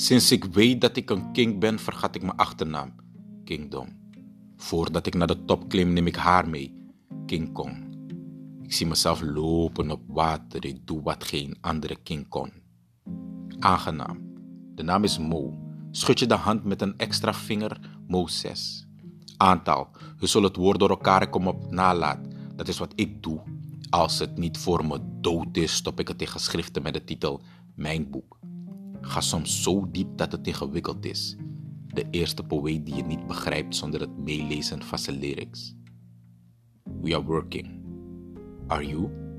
Sinds ik weet dat ik een king ben, vergat ik mijn achternaam, Kingdom. Voordat ik naar de top klim, neem ik haar mee, King Kong. Ik zie mezelf lopen op water, ik doe wat geen andere king kon. Aangenaam. De naam is Mo. Schud je de hand met een extra vinger, Mo 6. Aantal. Je zult het woord door elkaar komen op nalaat. Dat is wat ik doe. Als het niet voor me dood is, stop ik het in geschriften met de titel Mijn boek. Ga soms zo diep dat het ingewikkeld is. De eerste poëet die je niet begrijpt zonder het meelezen van zijn lyrics. We are working. Are you?